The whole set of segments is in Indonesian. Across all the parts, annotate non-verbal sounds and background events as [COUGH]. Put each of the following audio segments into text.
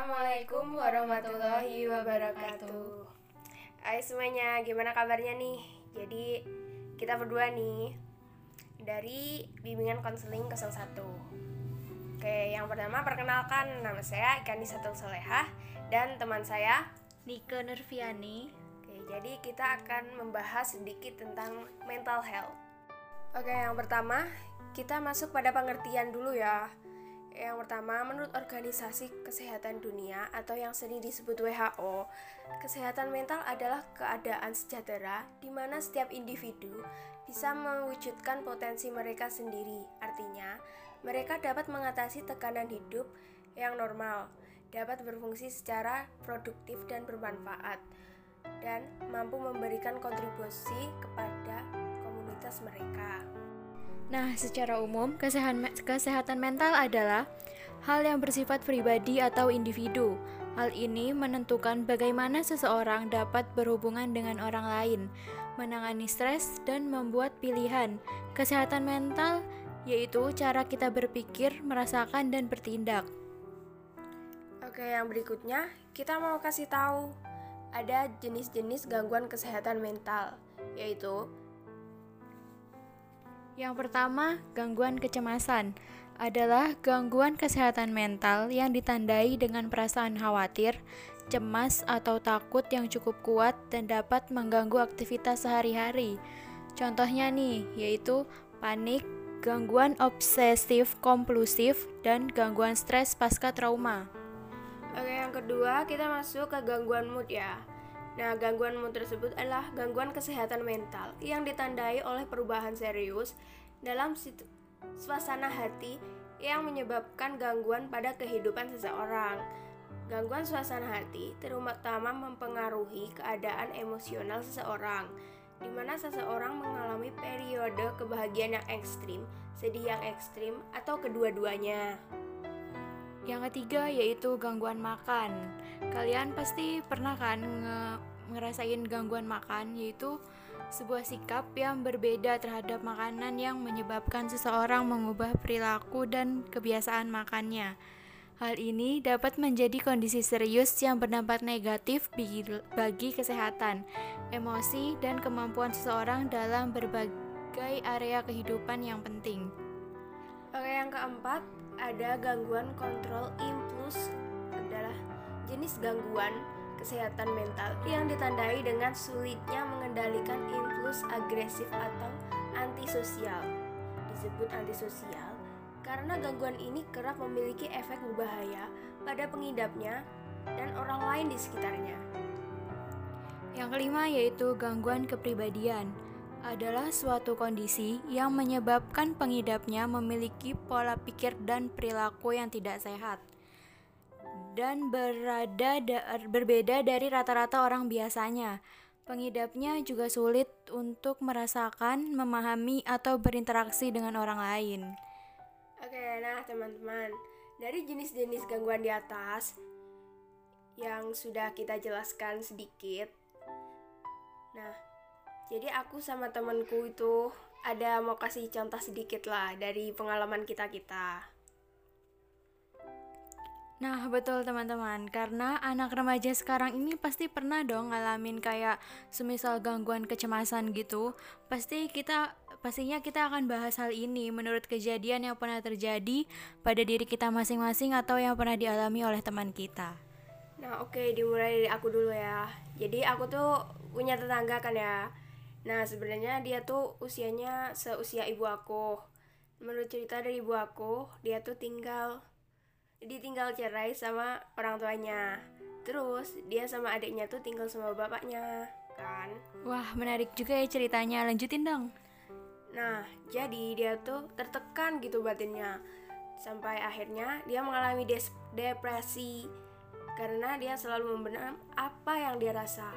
Assalamualaikum warahmatullahi wabarakatuh. Hai semuanya, gimana kabarnya nih? Jadi kita berdua nih dari bimbingan konseling 01. Oke, yang pertama perkenalkan nama saya Ikani Satul Solehah dan teman saya Nika Nurfiani. Oke, jadi kita akan membahas sedikit tentang mental health. Oke, yang pertama kita masuk pada pengertian dulu ya. Yang pertama, menurut Organisasi Kesehatan Dunia atau yang sering disebut WHO, kesehatan mental adalah keadaan sejahtera di mana setiap individu bisa mewujudkan potensi mereka sendiri. Artinya, mereka dapat mengatasi tekanan hidup yang normal, dapat berfungsi secara produktif dan bermanfaat, dan mampu memberikan kontribusi kepada komunitas mereka. Nah, secara umum, kesehatan, mental adalah hal yang bersifat pribadi atau individu. Hal ini menentukan bagaimana seseorang dapat berhubungan dengan orang lain, menangani stres, dan membuat pilihan. Kesehatan mental yaitu cara kita berpikir, merasakan, dan bertindak. Oke, yang berikutnya kita mau kasih tahu ada jenis-jenis gangguan kesehatan mental, yaitu Yang pertama, gangguan kecemasan adalah gangguan kesehatan mental yang ditandai dengan perasaan khawatir, cemas, atau takut yang cukup kuat dan dapat mengganggu aktivitas sehari-hari. Contohnya nih, yaitu panik, gangguan obsesif kompulsif, dan gangguan stres pasca trauma. Oke, yang kedua kita masuk ke gangguan mood ya. Nah, gangguan mood tersebut adalah gangguan kesehatan mental yang ditandai oleh perubahan serius dalam suasana hati yang menyebabkan gangguan pada kehidupan seseorang. Gangguan suasana hati terutama mempengaruhi keadaan emosional seseorang, di mana seseorang mengalami periode kebahagiaan yang ekstrim, sedih yang ekstrim, atau kedua-duanya. Yang ketiga yaitu gangguan makan. Kalian pasti pernah kan nge ngerasain gangguan makan yaitu sebuah sikap yang berbeda terhadap makanan yang menyebabkan seseorang mengubah perilaku dan kebiasaan makannya. Hal ini dapat menjadi kondisi serius yang berdampak negatif bagi kesehatan, emosi, dan kemampuan seseorang dalam berbagai area kehidupan yang penting. Oke, yang keempat ada gangguan kontrol impuls adalah jenis gangguan kesehatan mental yang ditandai dengan sulitnya mengendalikan impuls agresif atau antisosial. Disebut antisosial karena gangguan ini kerap memiliki efek berbahaya pada pengidapnya dan orang lain di sekitarnya. Yang kelima yaitu gangguan kepribadian adalah suatu kondisi yang menyebabkan pengidapnya memiliki pola pikir dan perilaku yang tidak sehat dan berada da berbeda dari rata-rata orang biasanya. Pengidapnya juga sulit untuk merasakan, memahami, atau berinteraksi dengan orang lain. Oke, nah teman-teman, dari jenis-jenis gangguan di atas yang sudah kita jelaskan sedikit. Nah, jadi aku sama temanku itu ada mau kasih contoh sedikit lah dari pengalaman kita-kita. Nah, betul teman-teman, karena anak remaja sekarang ini pasti pernah dong ngalamin kayak semisal gangguan kecemasan gitu. Pasti kita pastinya kita akan bahas hal ini menurut kejadian yang pernah terjadi pada diri kita masing-masing atau yang pernah dialami oleh teman kita. Nah, oke, okay, dimulai dari aku dulu ya. Jadi aku tuh punya tetangga kan ya. Nah, sebenarnya dia tuh usianya seusia ibu aku. Menurut cerita dari ibu aku, dia tuh tinggal ditinggal cerai sama orang tuanya. Terus dia sama adiknya tuh tinggal sama bapaknya, kan? Wah, menarik juga ya ceritanya. Lanjutin dong. Nah, jadi dia tuh tertekan gitu batinnya. Sampai akhirnya dia mengalami depresi karena dia selalu membenam apa yang dia rasa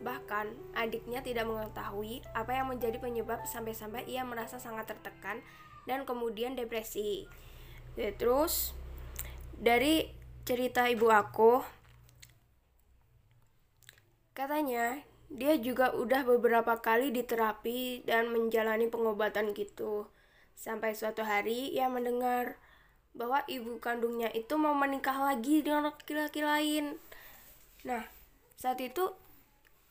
Bahkan, adiknya tidak mengetahui apa yang menjadi penyebab sampai-sampai ia merasa sangat tertekan dan kemudian depresi. Ya, terus, dari cerita ibu aku, katanya dia juga udah beberapa kali diterapi dan menjalani pengobatan gitu. Sampai suatu hari ia mendengar bahwa ibu kandungnya itu mau menikah lagi dengan laki-laki lain. Nah, saat itu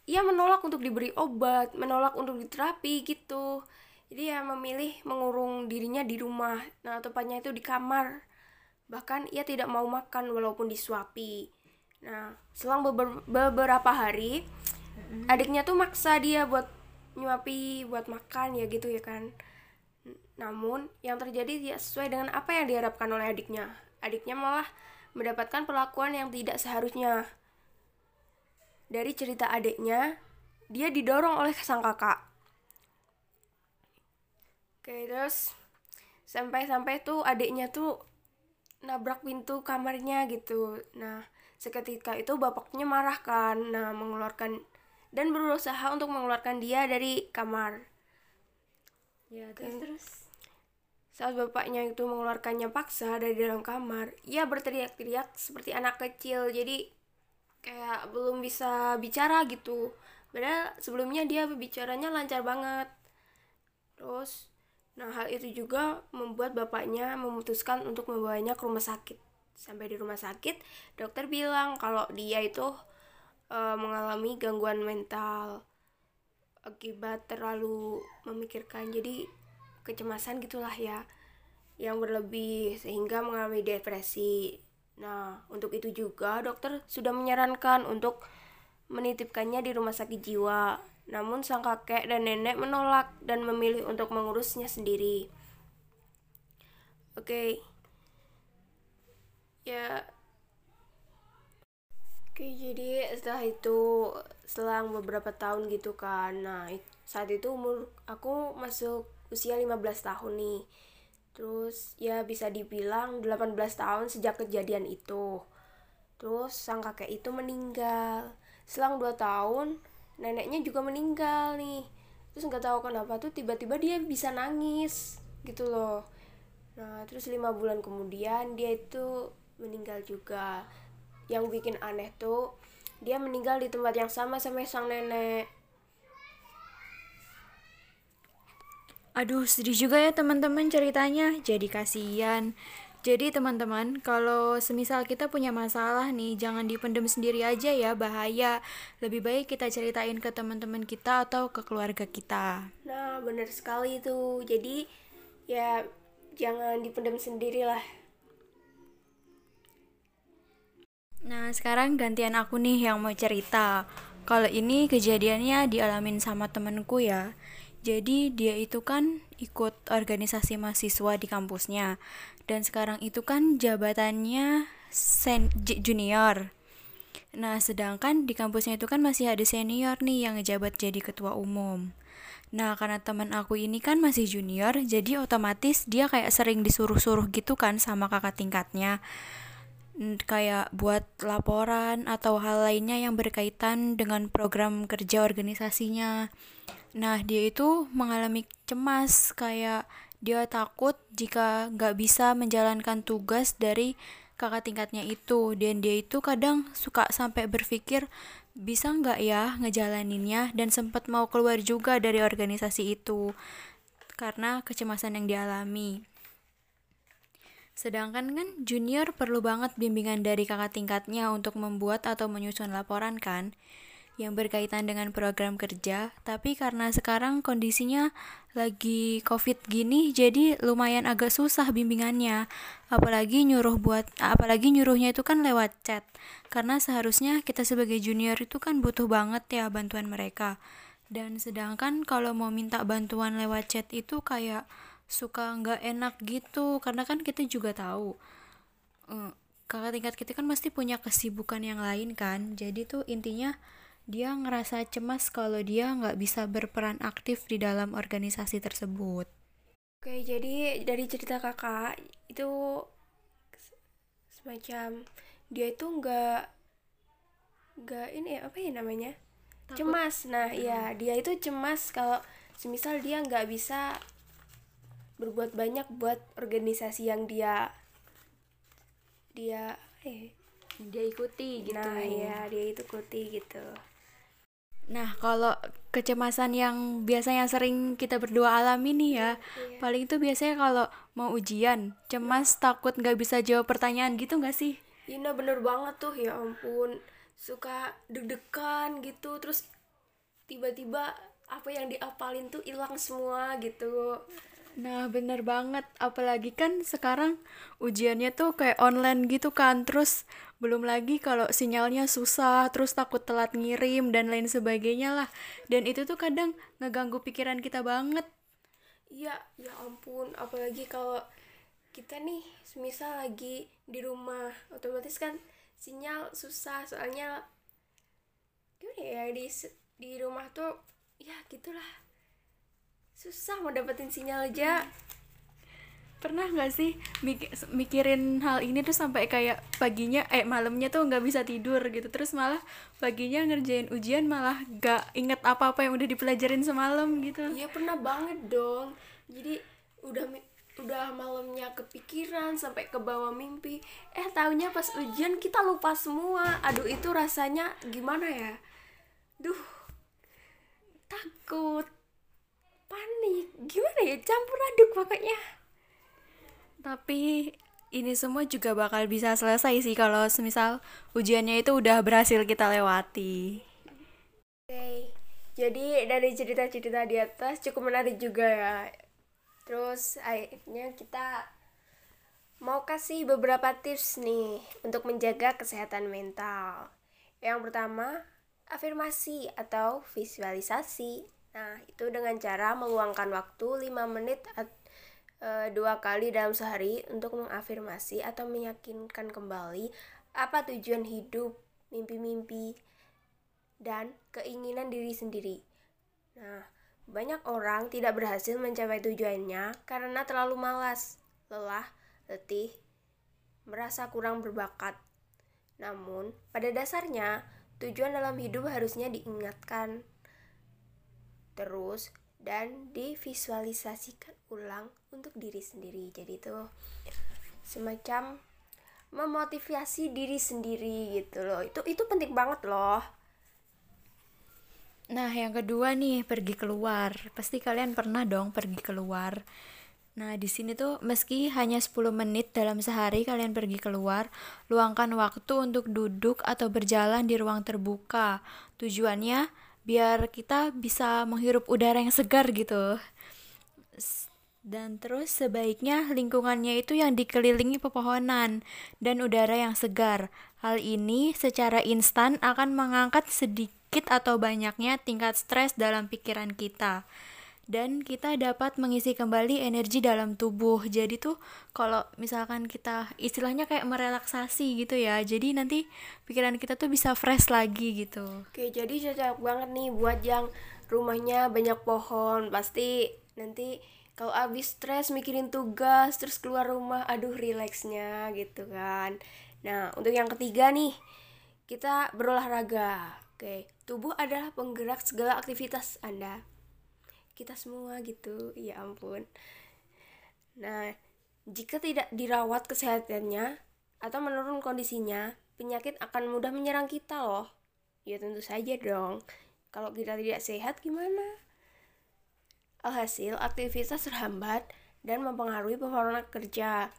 ia menolak untuk diberi obat, menolak untuk diterapi gitu. Jadi ia memilih mengurung dirinya di rumah. Nah, tepatnya itu di kamar. Bahkan ia tidak mau makan walaupun disuapi. Nah, selang beber beberapa hari, adiknya tuh maksa dia buat nyuapi, buat makan ya gitu ya kan. Namun, yang terjadi tidak sesuai dengan apa yang diharapkan oleh adiknya. Adiknya malah mendapatkan perlakuan yang tidak seharusnya. Dari cerita adiknya, dia didorong oleh sang kakak. Oke, terus sampai-sampai tuh adiknya tuh nabrak pintu kamarnya gitu. Nah, seketika itu bapaknya marah kan, nah mengeluarkan dan berusaha untuk mengeluarkan dia dari kamar. Ya, terus Oke. terus. Saat bapaknya itu mengeluarkannya paksa dari dalam kamar, ia berteriak-teriak seperti anak kecil. Jadi kayak belum bisa bicara gitu. Padahal sebelumnya dia bicaranya lancar banget. Terus, nah hal itu juga membuat bapaknya memutuskan untuk membawanya ke rumah sakit. Sampai di rumah sakit, dokter bilang kalau dia itu eh, mengalami gangguan mental akibat terlalu memikirkan. Jadi kecemasan gitulah ya yang berlebih sehingga mengalami depresi. Nah, untuk itu juga dokter sudah menyarankan untuk menitipkannya di rumah sakit jiwa. Namun sang kakek dan nenek menolak dan memilih untuk mengurusnya sendiri. Oke. Ya. Oke, jadi setelah itu selang beberapa tahun gitu kan. Nah, saat itu umur aku masuk usia 15 tahun nih. Terus ya bisa dibilang 18 tahun sejak kejadian itu. Terus sang kakek itu meninggal. Selang 2 tahun neneknya juga meninggal nih. Terus nggak tahu kenapa tuh tiba-tiba dia bisa nangis gitu loh. Nah, terus lima bulan kemudian dia itu meninggal juga. Yang bikin aneh tuh dia meninggal di tempat yang sama sama sang nenek. Aduh, sedih juga ya teman-teman ceritanya. Jadi kasihan. Jadi teman-teman, kalau semisal kita punya masalah nih, jangan dipendam sendiri aja ya, bahaya. Lebih baik kita ceritain ke teman-teman kita atau ke keluarga kita. Nah, bener sekali itu. Jadi ya jangan dipendam sendiri lah. Nah, sekarang gantian aku nih yang mau cerita. Kalau ini kejadiannya dialamin sama temenku ya. Jadi dia itu kan ikut organisasi mahasiswa di kampusnya. Dan sekarang itu kan jabatannya sen junior. Nah, sedangkan di kampusnya itu kan masih ada senior nih yang ngejabat jadi ketua umum. Nah, karena teman aku ini kan masih junior, jadi otomatis dia kayak sering disuruh-suruh gitu kan sama kakak tingkatnya. Kayak buat laporan atau hal lainnya yang berkaitan dengan program kerja organisasinya. Nah, dia itu mengalami cemas, kayak dia takut jika nggak bisa menjalankan tugas dari kakak tingkatnya itu. Dan dia itu kadang suka sampai berpikir, bisa nggak ya ngejalaninnya, dan sempat mau keluar juga dari organisasi itu, karena kecemasan yang dialami. Sedangkan kan junior perlu banget bimbingan dari kakak tingkatnya untuk membuat atau menyusun laporan kan yang berkaitan dengan program kerja, tapi karena sekarang kondisinya lagi covid gini jadi lumayan agak susah bimbingannya. Apalagi nyuruh buat apalagi nyuruhnya itu kan lewat chat. Karena seharusnya kita sebagai junior itu kan butuh banget ya bantuan mereka. Dan sedangkan kalau mau minta bantuan lewat chat itu kayak suka nggak enak gitu karena kan kita juga tahu eh, kakak tingkat kita kan pasti punya kesibukan yang lain kan jadi tuh intinya dia ngerasa cemas kalau dia nggak bisa berperan aktif di dalam organisasi tersebut. Oke, jadi dari cerita kakak itu semacam dia itu nggak nggak ini apa ya namanya? Cemas. Nah, ya dia itu cemas kalau semisal dia nggak bisa berbuat banyak buat organisasi yang dia dia eh dia ikuti gitu nah ya. dia itu ikuti gitu Nah, kalau kecemasan yang biasanya sering kita berdua alami nih ya, Iya. paling itu biasanya kalau mau ujian, cemas, takut nggak bisa jawab pertanyaan gitu nggak sih? Ina bener banget tuh ya ampun suka deg-degan gitu terus tiba-tiba apa yang diapalin tuh hilang semua gitu Nah, bener banget. Apalagi kan sekarang ujiannya tuh kayak online gitu kan. Terus belum lagi kalau sinyalnya susah, terus takut telat ngirim dan lain sebagainya lah. Dan itu tuh kadang ngeganggu pikiran kita banget. iya ya ampun apalagi kalau kita nih semisal lagi di rumah otomatis kan sinyal susah soalnya gimana ya di di rumah tuh ya gitulah susah mau dapetin sinyal aja Pernah nggak sih mik- mikirin hal ini tuh sampai kayak paginya, eh malamnya tuh nggak bisa tidur gitu. Terus malah paginya ngerjain ujian malah gak inget apa-apa yang udah dipelajarin semalam gitu. Iya pernah banget dong. Jadi udah udah malamnya kepikiran sampai ke bawah mimpi. Eh taunya pas ujian kita lupa semua. Aduh itu rasanya gimana ya? Duh. Takut. Panik. Gimana ya? Campur aduk pokoknya. Tapi ini semua juga bakal bisa selesai sih kalau semisal ujiannya itu udah berhasil kita lewati. Oke. Jadi dari cerita-cerita di atas cukup menarik juga ya. Terus akhirnya kita mau kasih beberapa tips nih untuk menjaga kesehatan mental. Yang pertama, afirmasi atau visualisasi. Nah, itu dengan cara meluangkan waktu 5 menit eh, dua kali dalam sehari untuk mengafirmasi atau meyakinkan kembali apa tujuan hidup, mimpi-mimpi, dan keinginan diri sendiri. Nah, banyak orang tidak berhasil mencapai tujuannya karena terlalu malas, lelah, letih, merasa kurang berbakat. Namun, pada dasarnya, tujuan dalam hidup harusnya diingatkan terus dan divisualisasikan ulang untuk diri sendiri. Jadi itu semacam memotivasi diri sendiri gitu loh. Itu itu penting banget loh. Nah, yang kedua nih, pergi keluar. Pasti kalian pernah dong pergi keluar. Nah, di sini tuh meski hanya 10 menit dalam sehari kalian pergi keluar, luangkan waktu untuk duduk atau berjalan di ruang terbuka. Tujuannya biar kita bisa menghirup udara yang segar gitu. Dan terus sebaiknya lingkungannya itu yang dikelilingi pepohonan dan udara yang segar. Hal ini secara instan akan mengangkat sedikit atau banyaknya tingkat stres dalam pikiran kita. Dan kita dapat mengisi kembali energi dalam tubuh. Jadi tuh kalau misalkan kita istilahnya kayak merelaksasi gitu ya. Jadi nanti pikiran kita tuh bisa fresh lagi gitu. Oke, jadi cocok banget nih buat yang rumahnya banyak pohon. Pasti nanti kalau abis stres mikirin tugas terus keluar rumah, aduh rileksnya gitu kan. Nah, untuk yang ketiga nih, kita berolahraga. Oke, tubuh adalah penggerak segala aktivitas Anda. Kita semua gitu, ya ampun. Nah, jika tidak dirawat kesehatannya atau menurun kondisinya, penyakit akan mudah menyerang kita loh. Ya tentu saja dong. Kalau kita tidak sehat gimana? Alhasil, aktivitas terhambat dan mempengaruhi performa kerja.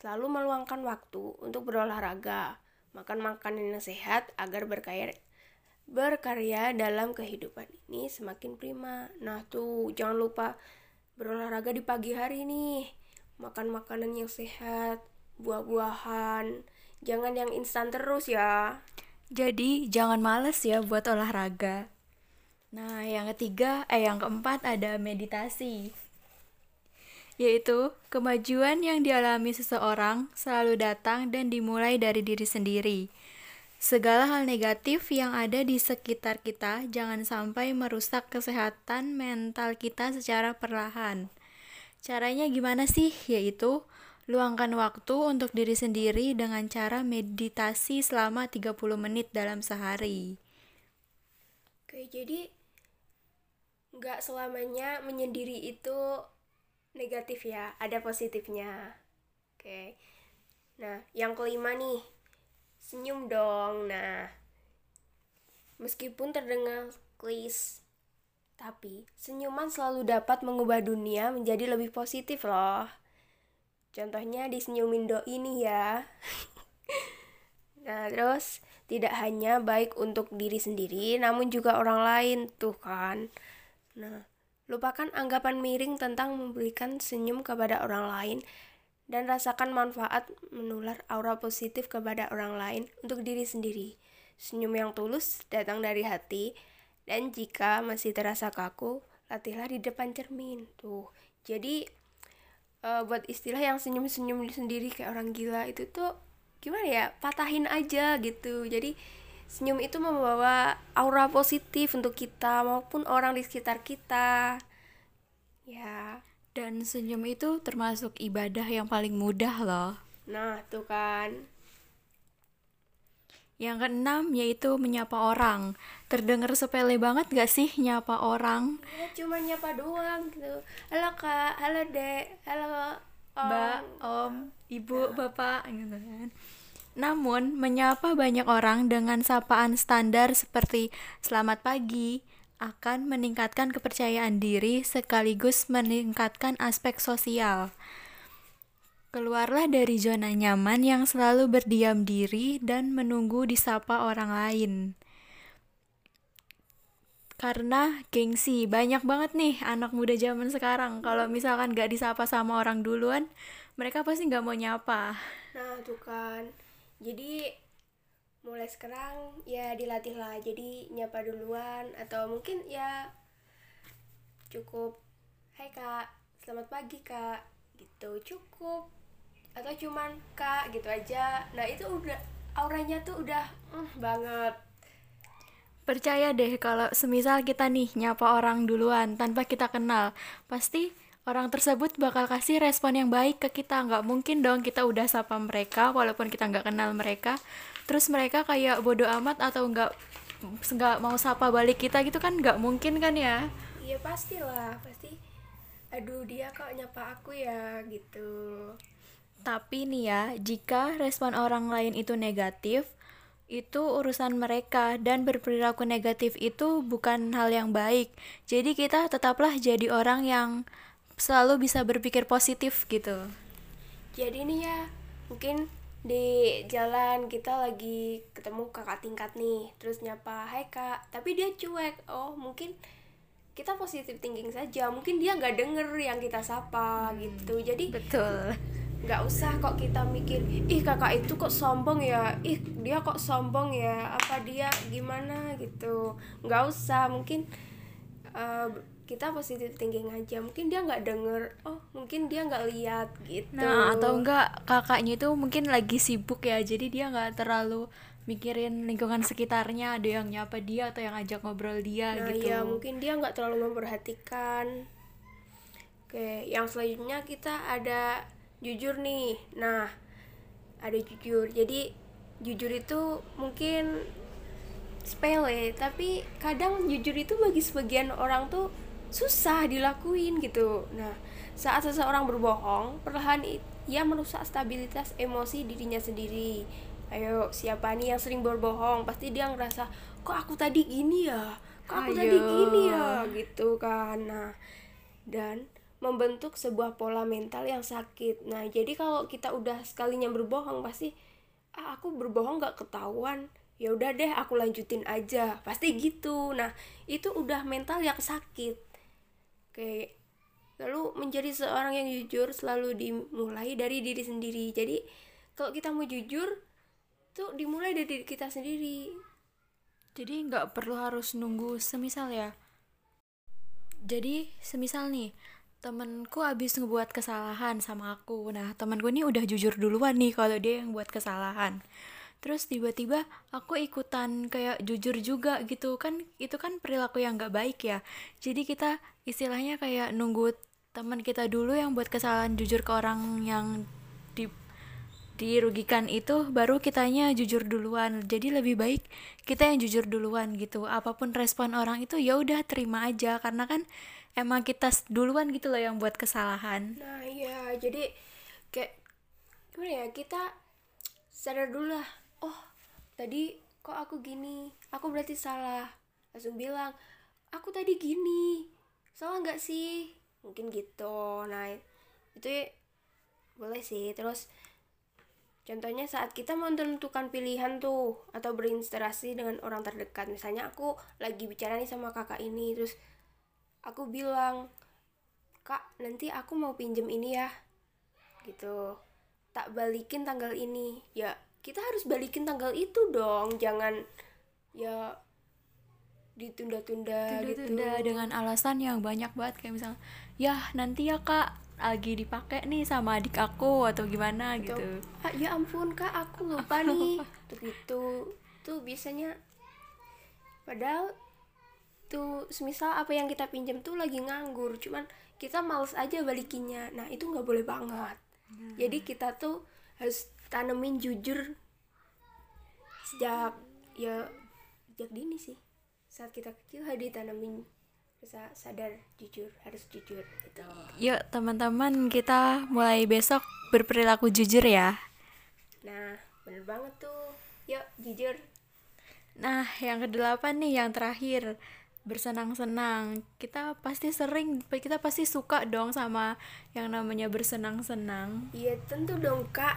Selalu meluangkan waktu untuk berolahraga, makan makanan yang sehat agar berkaya berkarya dalam kehidupan ini semakin prima. Nah tuh, jangan lupa berolahraga di pagi hari nih. Makan makanan yang sehat, buah-buahan. Jangan yang instan terus ya. Jadi jangan males ya buat olahraga. Nah, yang ketiga, eh yang keempat ada meditasi. Yaitu kemajuan yang dialami seseorang selalu datang dan dimulai dari diri sendiri. Segala hal negatif yang ada di sekitar kita jangan sampai merusak kesehatan mental kita secara perlahan. Caranya gimana sih? Yaitu luangkan waktu untuk diri sendiri dengan cara meditasi selama 30 menit dalam sehari. Oke, jadi nggak selamanya menyendiri itu negatif ya, ada positifnya. Oke. Nah, yang kelima nih, senyum dong. Nah, meskipun terdengar egois. Tapi, senyuman selalu dapat mengubah dunia menjadi lebih positif loh. Contohnya di senyumin doi ini ya. [LAUGHS] nah, terus tidak hanya baik untuk diri sendiri, namun juga orang lain tuh kan. Nah, lupakan anggapan miring tentang memberikan senyum kepada orang lain dan rasakan manfaat menular aura positif kepada orang lain untuk diri sendiri. Senyum yang tulus datang dari hati, dan jika masih terasa kaku, latihlah di depan cermin. Tuh. Jadi uh, buat istilah yang senyum-senyum sendiri kayak orang gila itu tuh gimana ya? Patahin aja gitu. Jadi senyum itu membawa aura positif untuk kita maupun orang di sekitar kita. Ya. Dan senyum itu termasuk ibadah yang paling mudah loh. Nah, tuh kan. Yang keenam yaitu menyapa orang. Terdengar sepele banget gak sih nyapa orang? Ya, cuma nyapa doang gitu. Halo kak, halo dek, halo om. Mbak, om, ibu, bapak gitu kan. Namun, menyapa banyak orang dengan sapaan standar seperti selamat pagi akan meningkatkan kepercayaan diri sekaligus meningkatkan aspek sosial. Keluarlah dari zona nyaman yang selalu berdiam diri dan menunggu disapa orang lain. Karena gengsi, banyak banget nih anak muda zaman sekarang. Kalau misalkan gak disapa sama orang duluan, mereka pasti gak mau nyapa. Nah, tuh kan. Jadi mulai sekarang ya dilatih lah. Jadi nyapa duluan atau mungkin ya cukup Hai kak, selamat pagi kak. Gitu cukup. Atau cuman kak gitu aja. Nah itu udah auranya tuh udah uh, banget. Percaya deh kalau semisal kita nih nyapa orang duluan tanpa kita kenal pasti orang tersebut bakal kasih respon yang baik ke kita. Nggak mungkin dong kita udah sapa mereka walaupun kita nggak kenal mereka terus mereka kayak bodoh amat atau nggak nggak mau sapa balik kita gitu kan nggak mungkin kan ya iya pastilah pasti aduh dia kok nyapa aku ya gitu tapi nih ya, jika respon orang lain itu negatif, itu urusan mereka dan berperilaku negatif itu bukan hal yang baik. Jadi kita tetaplah jadi orang yang selalu bisa berpikir positif gitu. Jadi nih ya, mungkin di jalan kita lagi ketemu kakak tingkat nih, terus nyapa, "Hai Kak." Tapi dia cuek. Oh, mungkin kita positif thinking saja. Mungkin dia nggak denger yang kita sapa hmm, gitu. Jadi betul nggak usah kok kita mikir ih kakak itu kok sombong ya ih dia kok sombong ya apa dia gimana gitu nggak usah mungkin uh, kita positif thinking aja. Mungkin dia nggak denger oh mungkin dia nggak lihat gitu. Nah atau enggak kakaknya itu mungkin lagi sibuk ya jadi dia nggak terlalu mikirin lingkungan sekitarnya ada yang nyapa dia atau yang ajak ngobrol dia nah, gitu. ya mungkin dia nggak terlalu memperhatikan. Oke yang selanjutnya kita ada jujur nih. Nah ada jujur. Jadi jujur itu mungkin sepele tapi kadang jujur itu bagi sebagian orang tuh susah dilakuin gitu nah saat seseorang berbohong perlahan ia merusak stabilitas emosi dirinya sendiri ayo siapa nih yang sering berbohong pasti dia ngerasa kok aku tadi gini ya kok aku ayo. tadi gini ya gitu kan nah dan membentuk sebuah pola mental yang sakit. Nah, jadi kalau kita udah sekalinya berbohong pasti ah aku berbohong gak ketahuan. Ya udah deh, aku lanjutin aja. Pasti gitu. Nah, itu udah mental yang sakit. Oke. Lalu menjadi seorang yang jujur selalu dimulai dari diri sendiri. Jadi, kalau kita mau jujur tuh dimulai dari diri kita sendiri. Jadi nggak perlu harus nunggu semisal ya. Jadi semisal nih, temenku abis ngebuat kesalahan sama aku nah temenku ini udah jujur duluan nih kalau dia yang buat kesalahan terus tiba-tiba aku ikutan kayak jujur juga gitu. Kan itu kan perilaku yang gak baik ya. Jadi kita istilahnya kayak nunggu teman kita dulu yang buat kesalahan jujur ke orang yang di dirugikan itu baru kitanya jujur duluan. Jadi lebih baik kita yang jujur duluan gitu. Apa pun respon orang itu ya udah terima aja. Karena kan emang kita duluan gitu loh yang buat kesalahan. Nah iya. Jadi kayak gimana ya kita sadar dulu lah tadi kok aku gini? Aku berarti salah. Langsung bilang aku tadi gini. Salah nggak sih? Mungkin gitu. Nah itu ya, boleh sih. Terus contohnya saat kita mau menentukan pilihan tuh atau berinteraksi dengan orang terdekat. Misalnya aku lagi bicara nih sama kakak ini terus aku bilang kak nanti aku mau pinjem ini ya. Gitu. Tak balikin tanggal ini. Ya kita harus balikin tanggal itu dong jangan ya ditunda-tunda gitu. Tunda-tunda dengan alasan yang banyak banget kayak misalnya ya nanti ya kak lagi dipakai nih sama adik aku atau gimana Atau, gitu. Ah, ya ampun kak aku lupa [LAUGHS] nih tuh gitu. Tuh biasanya padahal tuh semisal apa yang kita pinjam tuh lagi nganggur cuman kita males aja balikinnya. Nah itu nggak boleh banget. Jadi kita tuh harus tanemin jujur sejak ya sejak dini sih. Saat kita kecil harus ditanamin bisa sadar jujur harus jujur gitu. Yuk teman-teman kita mulai besok berperilaku jujur ya. Nah bener banget tuh. Yuk jujur. Nah, yang kedelapan nih, yang terakhir. Bersenang-senang. Kita pasti sering, kita pasti suka dong sama yang namanya bersenang-senang. Iya tentu dong kak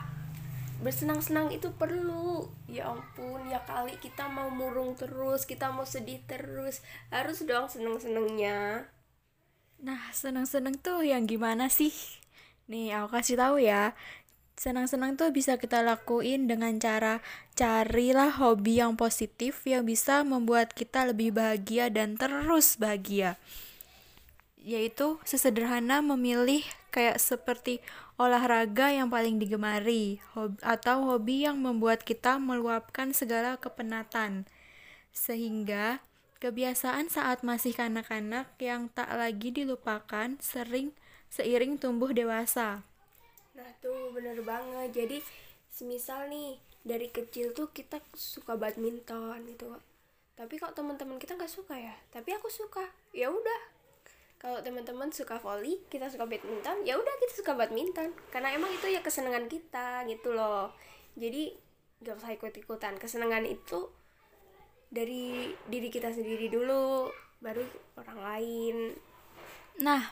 Bersenang-senang itu perlu Ya ampun ya kali kita mau murung terus Kita mau sedih terus Harus dong seneng-senengnya Nah, senang-senang tuh yang gimana sih? Nih, aku kasih tahu ya. Senang-senang tuh bisa kita lakuin dengan cara carilah hobi yang positif yang bisa membuat kita lebih bahagia dan terus bahagia. Yaitu sesederhana memilih kayak seperti olahraga yang paling digemari hob- atau hobi yang membuat kita meluapkan segala kepenatan. Sehingga kebiasaan saat masih kanak-kanak yang tak lagi dilupakan sering seiring tumbuh dewasa. Nah tuh bener banget Jadi semisal nih Dari kecil tuh kita suka badminton gitu Tapi kok teman-teman kita nggak suka ya Tapi aku suka ya udah kalau teman-teman suka volley kita suka badminton ya udah kita suka badminton. Karena emang itu ya kesenangan kita gitu loh. Jadi nggak usah ikut-ikutan. Kesenangan itu dari diri kita sendiri dulu baru orang lain. Nah,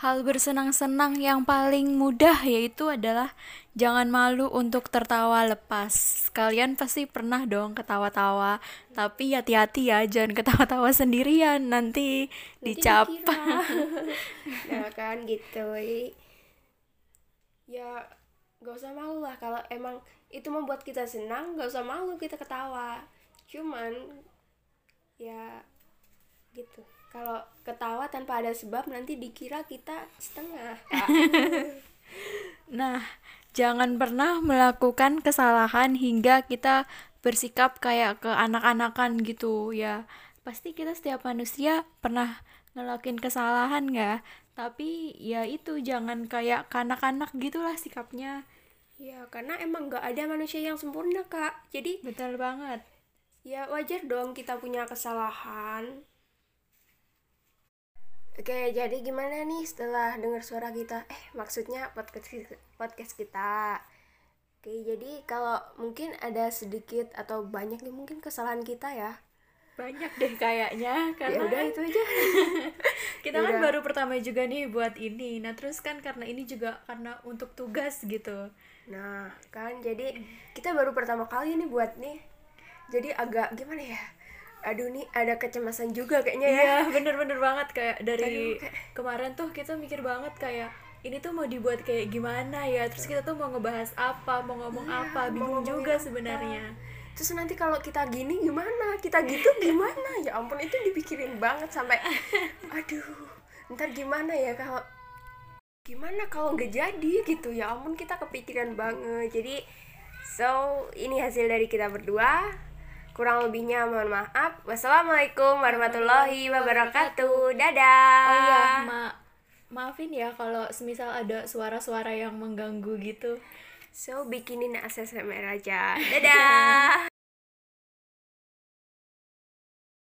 hal bersenang-senang yang paling mudah yaitu adalah jangan malu untuk tertawa lepas. Kalian pasti pernah dong ketawa-tawa, tapi hati-hati ya, jangan ketawa-tawa sendirian, nanti Nanti dicap. nah [LAUGHS] kan gitu ya gak usah malu lah kalau emang itu membuat kita senang gak usah malu kita ketawa cuman ya gitu kalau ketawa tanpa ada sebab nanti dikira kita setengah. [LAUGHS] Nah, jangan pernah melakukan kesalahan hingga kita bersikap kayak ke anak-anakan gitu ya. Pasti kita setiap manusia pernah ngelakuin kesalahan nggak? Tapi ya itu jangan kayak kanak-kanak gitulah sikapnya. ya karena emang gak ada manusia yang sempurna kak jadi Betul banget. ya wajar dong kita punya kesalahan Oke, jadi gimana nih setelah dengar suara kita? Eh, maksudnya podcast podcast kita. Oke, jadi kalau mungkin ada sedikit atau banyak nih mungkin kesalahan kita ya. Banyak deh kayaknya Ya karena udah itu aja. [LAUGHS] kita kan Yaudah. baru pertama juga nih buat ini. Nah, terus kan karena ini juga karena untuk tugas gitu. Nah, kan jadi kita baru pertama kali nih buat nih. Jadi agak gimana ya? Aduh nih ada kecemasan juga kayaknya ya. Iya, bener-bener banget. Kayak dari Aduh, kayak- kemarin tuh kita mikir banget kayak ini tuh mau dibuat kayak gimana ya? Terus kita tuh mau ngebahas apa mau ngomong Iya, apa? bingung ngomongin juga sebenarnya. Terus nanti kalau kita gini gimana? Kita gitu [LAUGHS] gimana? Ya ampun itu dipikirin banget sampai aduh, ntar gimana ya kalau gimana kalau nggak jadi? Gitu. Ya ampun kita kepikiran banget. Jadi so ini hasil dari kita berdua kurang lebihnya mohon maaf. Wassalamualaikum warahmatullahi wabarakatuh. dadah. Oh iya ma maafin ya kalau semisal ada suara-suara yang mengganggu gitu. So bikinin ASMR aja. Dadah [LAUGHS]